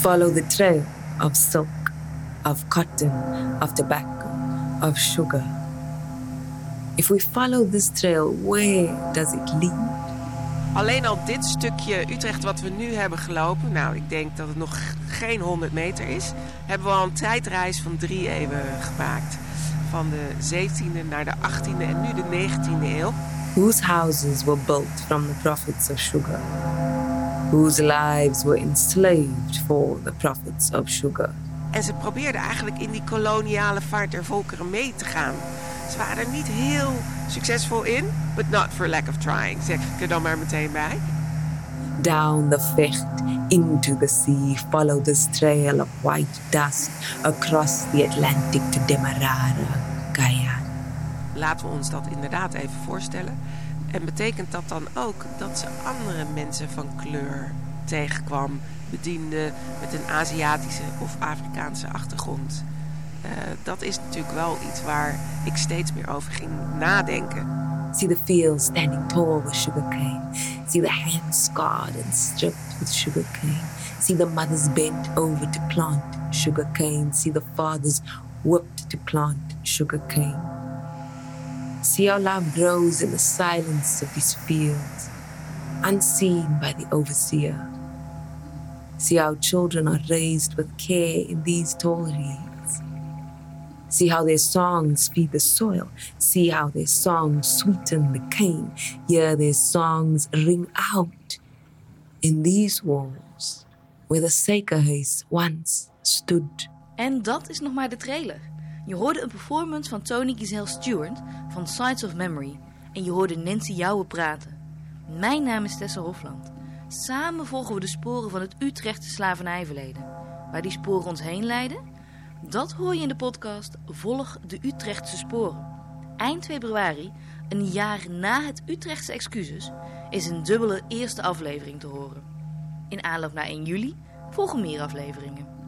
Follow the trail of silk, of cotton, of tobacco, of sugar. If we follow this trail, where does it lead? Alleen al dit stukje Utrecht wat we nu hebben gelopen, nou ik denk dat het nog geen 100 meter is, hebben we al een tijdreis van drie eeuwen gemaakt. Van de 17e naar de 18e en nu de 19e eeuw. Whose houses were built from the profits of sugar? Whose lives were enslaved for the profits of sugar? En ze probeerden eigenlijk in die koloniale vaart der volkeren mee te gaan. Ze waren er niet heel succesvol in, but not for lack of trying, zeg ik er dan maar meteen bij. Down the Vecht into the sea, follow this trail of white dust across the Atlantic to Demerara, Guyana. Laten we ons dat inderdaad even voorstellen. En betekent dat dan ook dat ze andere mensen van kleur tegenkwam, bedienden met een Aziatische of Afrikaanse achtergrond? Uh, dat is natuurlijk wel iets waar ik steeds meer over ging nadenken. See the fields standing tall with sugarcane. See the hands scarred and stripped with sugarcane. See the mothers bent over to plant sugarcane. See the fathers whipped to plant sugarcane. See how love grows in the silence of these fields, unseen by the overseer. See how children are raised with care in these tall reeds. See how their songs feed the soil. See how their songs sweeten the cane. Hear their songs ring out in these walls where the Sekerhuis once stood. En dat is nog maar de trailer. Je hoorde een performance van Tony Giselle Stewart van Sides of Memory. En je hoorde Nancy Jouwe praten. Mijn naam is Tessa Hofland. Samen volgen we de sporen van het Utrechtse slavernijverleden. Waar die sporen ons heen leiden? Dat hoor je in de podcast Volg de Utrechtse sporen. Eind februari, een jaar na het Utrechtse excuses, is een dubbele eerste aflevering te horen. In aanloop naar 1 juli volgen meer afleveringen.